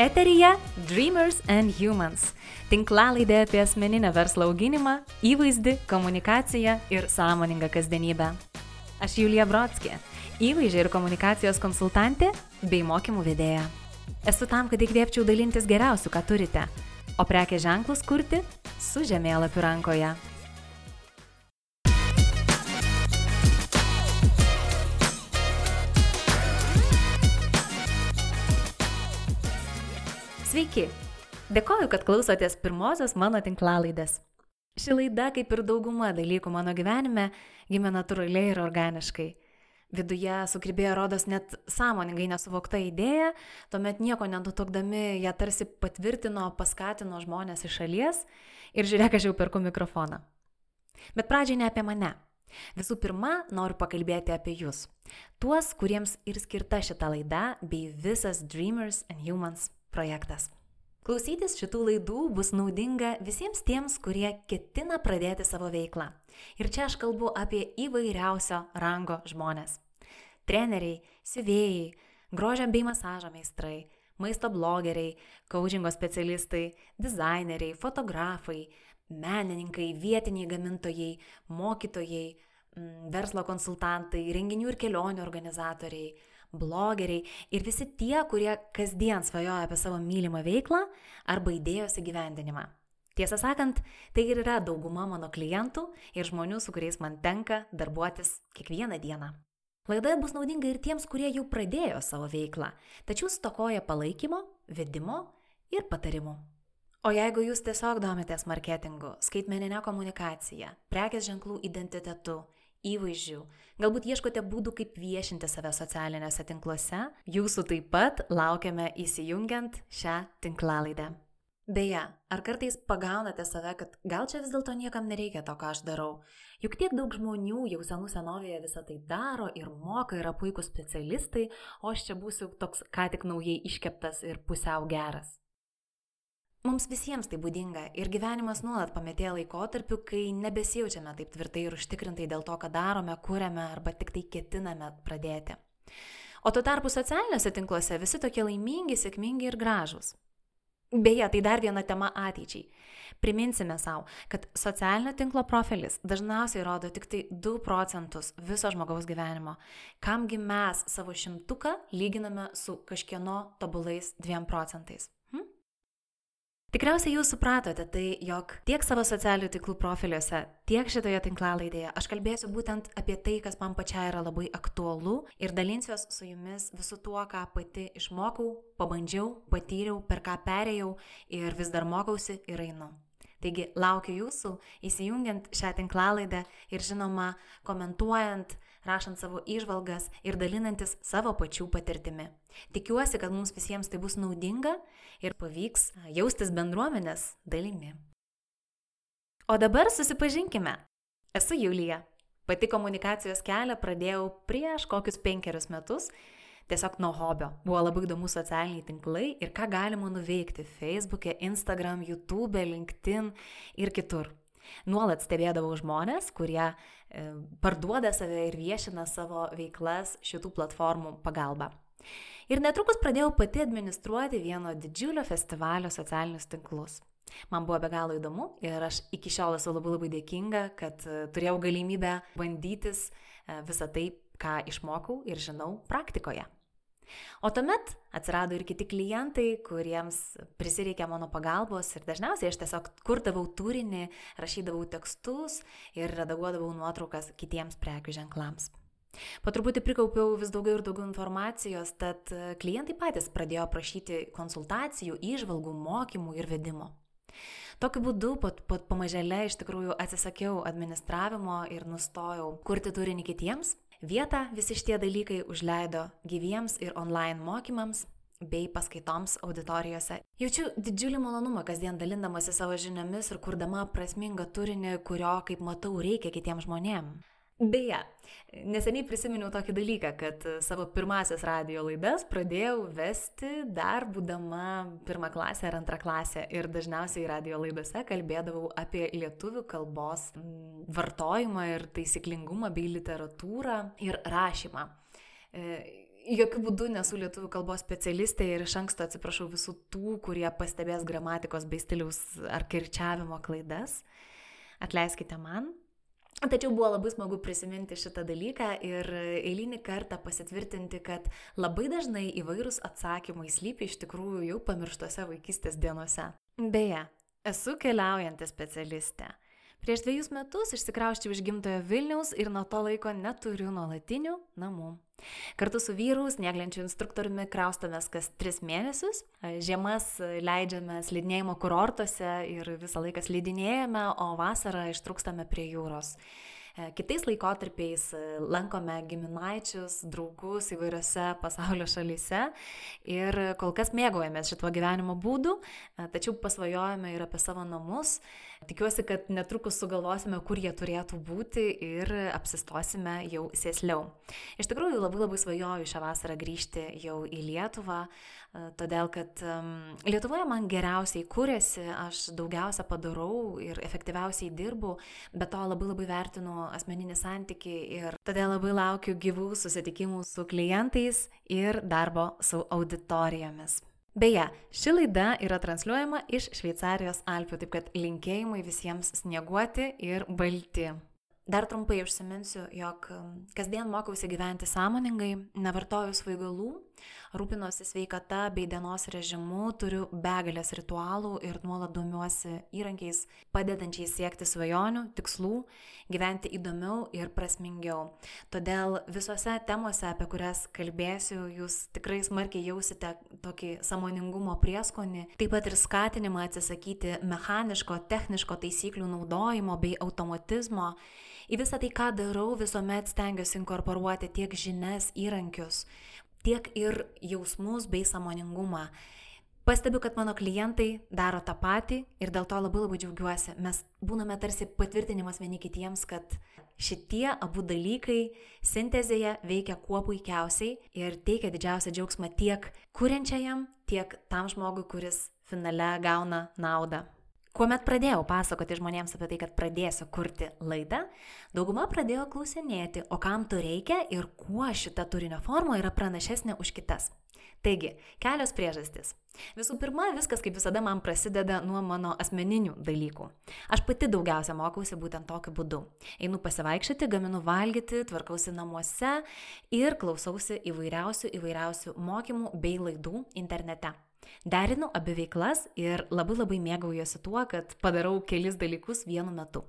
Eterija Dreamers and Humans - tinklalaidė apie asmeninę verslo auginimą, įvaizdį, komunikaciją ir sąmoningą kasdienybę. Aš Julija Brodskė, įvaizdžio ir komunikacijos konsultantė bei mokymų vedėja. Esu tam, kad įkvėpčiau dalintis geriausiu, ką turite, o prekės ženklus kurti su žemėlapiu rankoje. Sveiki! Dėkoju, kad klausotės pirmosios mano tinklalaidės. Ši laida, kaip ir dauguma dalykų mano gyvenime, gimė natūraliai ir organiškai. Viduje sukribėjo rodos net sąmoningai nesuvokta idėja, tuomet nieko nenutokdami ją tarsi patvirtino, paskatino žmonės iš šalies ir žiūrėk, aš jau perku mikrofoną. Bet pradžiai ne apie mane. Visų pirma, noriu pakalbėti apie jūs. Tuos, kuriems ir skirta šita laida bei visas Dreamers and Humans projektas. Klausytis šitų laidų bus naudinga visiems tiems, kurie ketina pradėti savo veiklą. Ir čia aš kalbu apie įvairiausio rango žmonės. Treneriai, siuvėjai, grožio bei masažo meistrai, maisto blogeriai, coachingo specialistai, dizaineriai, fotografai, menininkai, vietiniai gamintojai, mokytojai, mm, verslo konsultantai, renginių ir kelionių organizatoriai, blogeriai ir visi tie, kurie kasdien svajoja apie savo mylimą veiklą arba idėjos įgyvendinimą. Tiesą sakant, tai ir yra dauguma mano klientų ir žmonių, su kuriais man tenka darbuotis kiekvieną dieną. Laida bus naudinga ir tiems, kurie jau pradėjo savo veiklą, tačiau stokoja palaikymo, vedimo ir patarimų. O jeigu jūs tiesiog domitės marketingu, skaitmeninė komunikacija, prekės ženklų identitetu, įvaizdžių, galbūt ieškote būdų, kaip viešinti save socialiniuose tinkluose, jūsų taip pat laukiame įsijungiant šią tinklalaidę. Beje, ar kartais pagaunate save, kad gal čia vis dėlto niekam nereikia to, ką aš darau? Juk tiek daug žmonių jau senų senovėje visą tai daro ir moka, yra puikūs specialistai, o aš čia būsiu toks ką tik naujai iškeptas ir pusiau geras. Mums visiems tai būdinga ir gyvenimas nuolat pametėja laikotarpiu, kai nebesijaučiame taip tvirtai ir užtikrintai dėl to, ką darome, kūrėme arba tik tai ketiname pradėti. O tuo tarpu socialiniuose tinkluose visi tokie laimingi, sėkmingi ir gražūs. Beje, tai dar viena tema ateičiai. Priminsime savo, kad socialinio tinklo profilis dažniausiai rodo tik tai 2 procentus viso žmogaus gyvenimo. Kamgi mes savo šimtuką lyginame su kažkieno tobulais 2 procentais. Tikriausiai jūs supratote tai, jog tiek savo socialinių tinklų profiliuose, tiek šitoje tinklalaidėje aš kalbėsiu būtent apie tai, kas man pačiai yra labai aktualu ir dalinsiuos su jumis visų tuo, ką pati išmokau, pabandžiau, patyriau, per ką perėjau ir vis dar mokausi ir einu. Taigi laukiu jūsų įsijungiant šią tinklalaidę ir žinoma komentuojant, rašant savo išvalgas ir dalinantis savo pačių patirtimi. Tikiuosi, kad mums visiems tai bus naudinga ir pavyks jaustis bendruomenės dalimi. O dabar susipažinkime. Esu Julija. Pati komunikacijos kelią pradėjau prieš kokius penkerius metus tiesiog nuo hobio. Buvo labai įdomu socialiniai tinklai ir ką galima nuveikti Facebook'e, Instagram, YouTube, LinkedIn ir kitur. Nuolat stebėdavau žmonės, kurie e, parduoda save ir viešina savo veiklas šitų platformų pagalba. Ir netrukus pradėjau pati administruoti vieno didžiulio festivalio socialinius tinklus. Man buvo be galo įdomu ir aš iki šiol esu labai labai dėkinga, kad e, turėjau galimybę bandytis e, visą tai, ką išmokau ir žinau praktikoje. O tuomet atsirado ir kiti klientai, kuriems prisireikė mano pagalbos ir dažniausiai aš tiesiog kurdavau turinį, rašydavau tekstus ir redaguodavau nuotraukas kitiems prekių ženklams. Po truputį prikaupiau vis daugiau ir daugiau informacijos, tad klientai patys pradėjo prašyti konsultacijų, įžvalgų, mokymų ir vedimo. Tokiu būdu pat, pat pamažėle iš tikrųjų atsisakiau administravimo ir nustojau kurti turinį kitiems Vietą visi šitie dalykai užleido gyviems ir online mokymams bei paskaitoms auditorijose. Jaučiu didžiulį malonumą kasdien dalindamasi savo žiniomis ir kurdama prasmingą turinį, kurio, kaip matau, reikia kitiems žmonėms. Beje, neseniai prisiminiau tokį dalyką, kad savo pirmasis radio laidas pradėjau vesti dar būdama pirmą klasę ar antrą klasę ir dažniausiai radio laidose kalbėdavau apie lietuvių kalbos vartojimą ir taisyklingumą bei literatūrą ir rašymą. E, Jokių būdų nesu lietuvių kalbos specialistė ir iš anksto atsiprašau visų tų, kurie pastebės gramatikos bei stiliaus ar kirčiavimo klaidas. Atleiskite man. Tačiau buvo labai smagu prisiminti šitą dalyką ir eilinį kartą pasitvirtinti, kad labai dažnai įvairūs atsakymai slypi iš tikrųjų jau pamirštose vaikystės dienose. Beje, esu keliaujanti specialistė. Prieš dviejus metus išsikrauščiau iš gimtojo Vilniaus ir nuo to laiko neturiu nuolatinių namų. Kartu su vyru, snieglenčių instruktoriumi, kraustomės kas tris mėnesius. Žiemas leidžiame slidinėjimo kurortuose ir visą laiką slidinėjame, o vasarą ištrūkstame prie jūros. E, kitais laikotarpiais lankome giminaičius, draugus įvairiose pasaulio šalyse ir kol kas mėgaujamės šituo gyvenimo būdu, e, tačiau pasvajojame ir apie savo namus. Tikiuosi, kad netrukus sugalvosime, kur jie turėtų būti ir apsistosime jau sėsliau. Iš tikrųjų, labai labai svajoju šią vasarą grįžti jau į Lietuvą, todėl kad Lietuvoje man geriausiai kūrėsi, aš daugiausia padarau ir efektyviausiai dirbu, bet to labai labai vertinu asmeninį santyki ir todėl labai laukiu gyvų susitikimų su klientais ir darbo su auditorijomis. Beje, ši laida yra transliuojama iš Šveicarijos Alpių, taip kad linkėjimai visiems snieguoti ir balti. Dar trumpai užsiminsiu, jog um, kasdien mokausi gyventi sąmoningai, nevartoju svaigalų, rūpinuosi sveikata bei dienos režimu, turiu begalės ritualų ir nuolat domiuosi įrankiais, padedančiais siekti svajonių, tikslų, gyventi įdomiau ir prasmingiau. Todėl visose temose, apie kurias kalbėsiu, jūs tikrai smarkiai jausite tokį samoningumo prieskonį, taip pat ir skatinimą atsisakyti mechaniško, techniško taisyklių naudojimo bei automatizmo Į visą tai, ką darau, visuomet stengiuosi inkorporuoti tiek žinias, įrankius, tiek ir jausmus bei samoningumą. Pastebiu, kad mano klientai daro tą patį ir dėl to labai labai džiaugiuosi. Mes būname tarsi patvirtinimas vieni kitiems, kad šitie abu dalykai sintezėje veikia kuo puikiausiai ir teikia didžiausią džiaugsmą tiek kuriančiajam, tiek tam žmogui, kuris finale gauna naudą. Kuomet pradėjau pasakoti žmonėms apie tai, kad pradėsiu kurti laidą, dauguma pradėjo klausinėti, o kam to reikia ir kuo šita turinio forma yra pranašesnė už kitas. Taigi, kelios priežastys. Visų pirma, viskas kaip visada man prasideda nuo mano asmeninių dalykų. Aš pati daugiausia mokausi būtent tokiu būdu. Einu pasivaikščioti, gaminu valgyti, tvarkausi namuose ir klausausi įvairiausių įvairiausių mokymų bei laidų internete. Derinu abi veiklas ir labai labai mėgaujuosi tuo, kad padarau kelis dalykus vienu metu.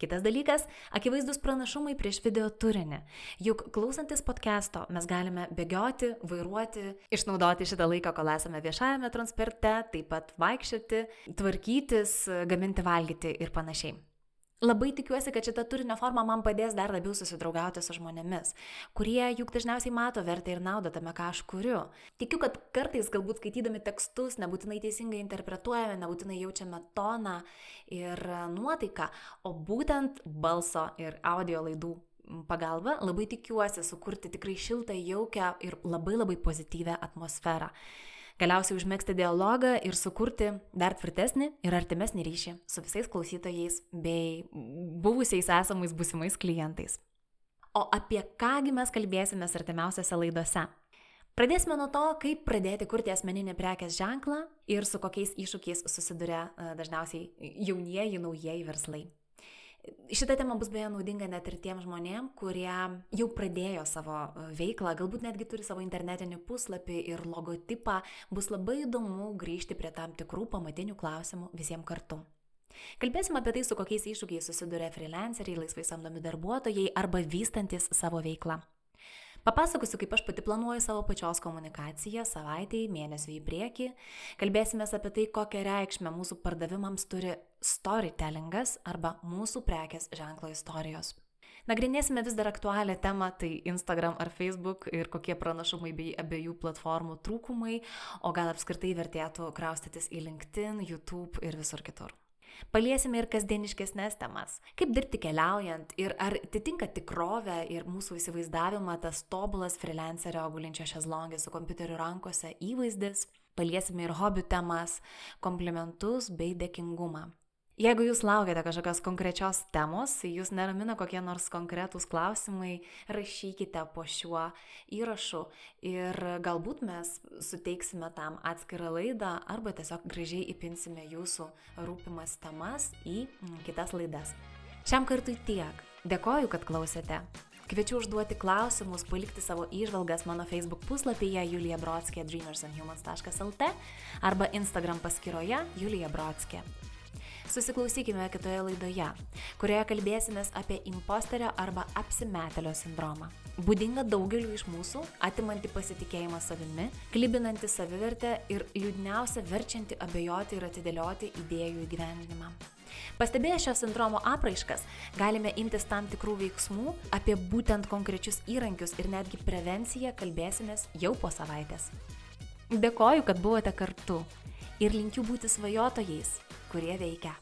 Kitas dalykas - akivaizdus pranašumai prieš video turinį. Juk klausantis podcast'o mes galime bėgioti, vairuoti, išnaudoti šitą laiką, kol esame viešajame transporte, taip pat vaikščioti, tvarkytis, gaminti valgyti ir panašiai. Labai tikiuosi, kad šita turinio forma man padės dar labiau susidraugauti su žmonėmis, kurie juk dažniausiai mato vertę ir naudą tame, ką aš kuriu. Tikiu, kad kartais galbūt skaitydami tekstus nebūtinai teisingai interpretuojame, nebūtinai jaučiame toną ir nuotaiką, o būtent balso ir audio laidų pagalba labai tikiuosi sukurti tikrai šiltą, jaukę ir labai labai pozityvę atmosferą galiausiai užmėgsti dialogą ir sukurti dar tvirtesnį ir artimesnį ryšį su visais klausytojais bei buvusiais esamais būsimais klientais. O apie kągi mes kalbėsime artimiausiose laidose. Pradėsime nuo to, kaip pradėti kurti asmeninį prekės ženklą ir su kokiais iššūkiais susiduria e, dažniausiai jaunieji, naujieji verslai. Šita tema bus beje naudinga net ir tiem žmonėm, kurie jau pradėjo savo e, veiklą, galbūt netgi turi savo internetinį puslapį ir logotipą. Bus labai įdomu grįžti prie tam tikrų pamatinių klausimų visiems kartu. Kalbėsim apie tai, su kokiais iššūkiais susiduria freelanceriai, laisvai samdomi darbuotojai arba vystantis savo veiklą. Papasakosiu, kaip aš pati planuoju savo pačios komunikaciją savaitėjai, mėnesių į priekį. Kalbėsime apie tai, kokią reikšmę mūsų pardavimams turi storytellingas arba mūsų prekės ženklo istorijos. Nagrinėsime vis dar aktualią temą, tai Instagram ar Facebook ir kokie pranašumai bei abiejų platformų trūkumai, o gal apskritai vertėtų kraustytis į LinkedIn, YouTube ir visur kitur. Paliesime ir kasdieniškesnės temas. Kaip dirbti keliaujant ir ar atitinka tikrovę ir mūsų įsivaizdavimą tas tobulas freelancerio gulinčio šezlongė su kompiuteriu rankose įvaizdis. Paliesime ir hobių temas, komplimentus bei dėkingumą. Jeigu jūs laukiate kažkokios konkrečios temos, jūs neramina kokie nors konkretūs klausimai, rašykite po šiuo įrašu ir galbūt mes suteiksime tam atskirą laidą arba tiesiog gražiai įpinsime jūsų rūpimas temas į kitas laidas. Šiam kartui tiek. Dėkoju, kad klausėte. Kviečiu užduoti klausimus, palikti savo įžvalgas mano Facebook puslapyje Julija Brodskė dreamersandhumans.lt arba Instagram paskyroje Julija Brodskė. Susiklausykime kitoje laidoje, kurioje kalbėsimės apie imposterio arba apsimetelio sindromą. Būdinga daugeliu iš mūsų, atimanti pasitikėjimą savimi, klibinanti savivertę ir liūdniausia verčianti abejoti ir atidėlioti idėjų įgyvendinimą. Pastebėję šio sindromo apraiškas, galime imtis tam tikrų veiksmų, apie būtent konkrečius įrankius ir netgi prevenciją kalbėsimės jau po savaitės. Dėkoju, kad buvote kartu ir linkiu būti svajotojais kurie veikia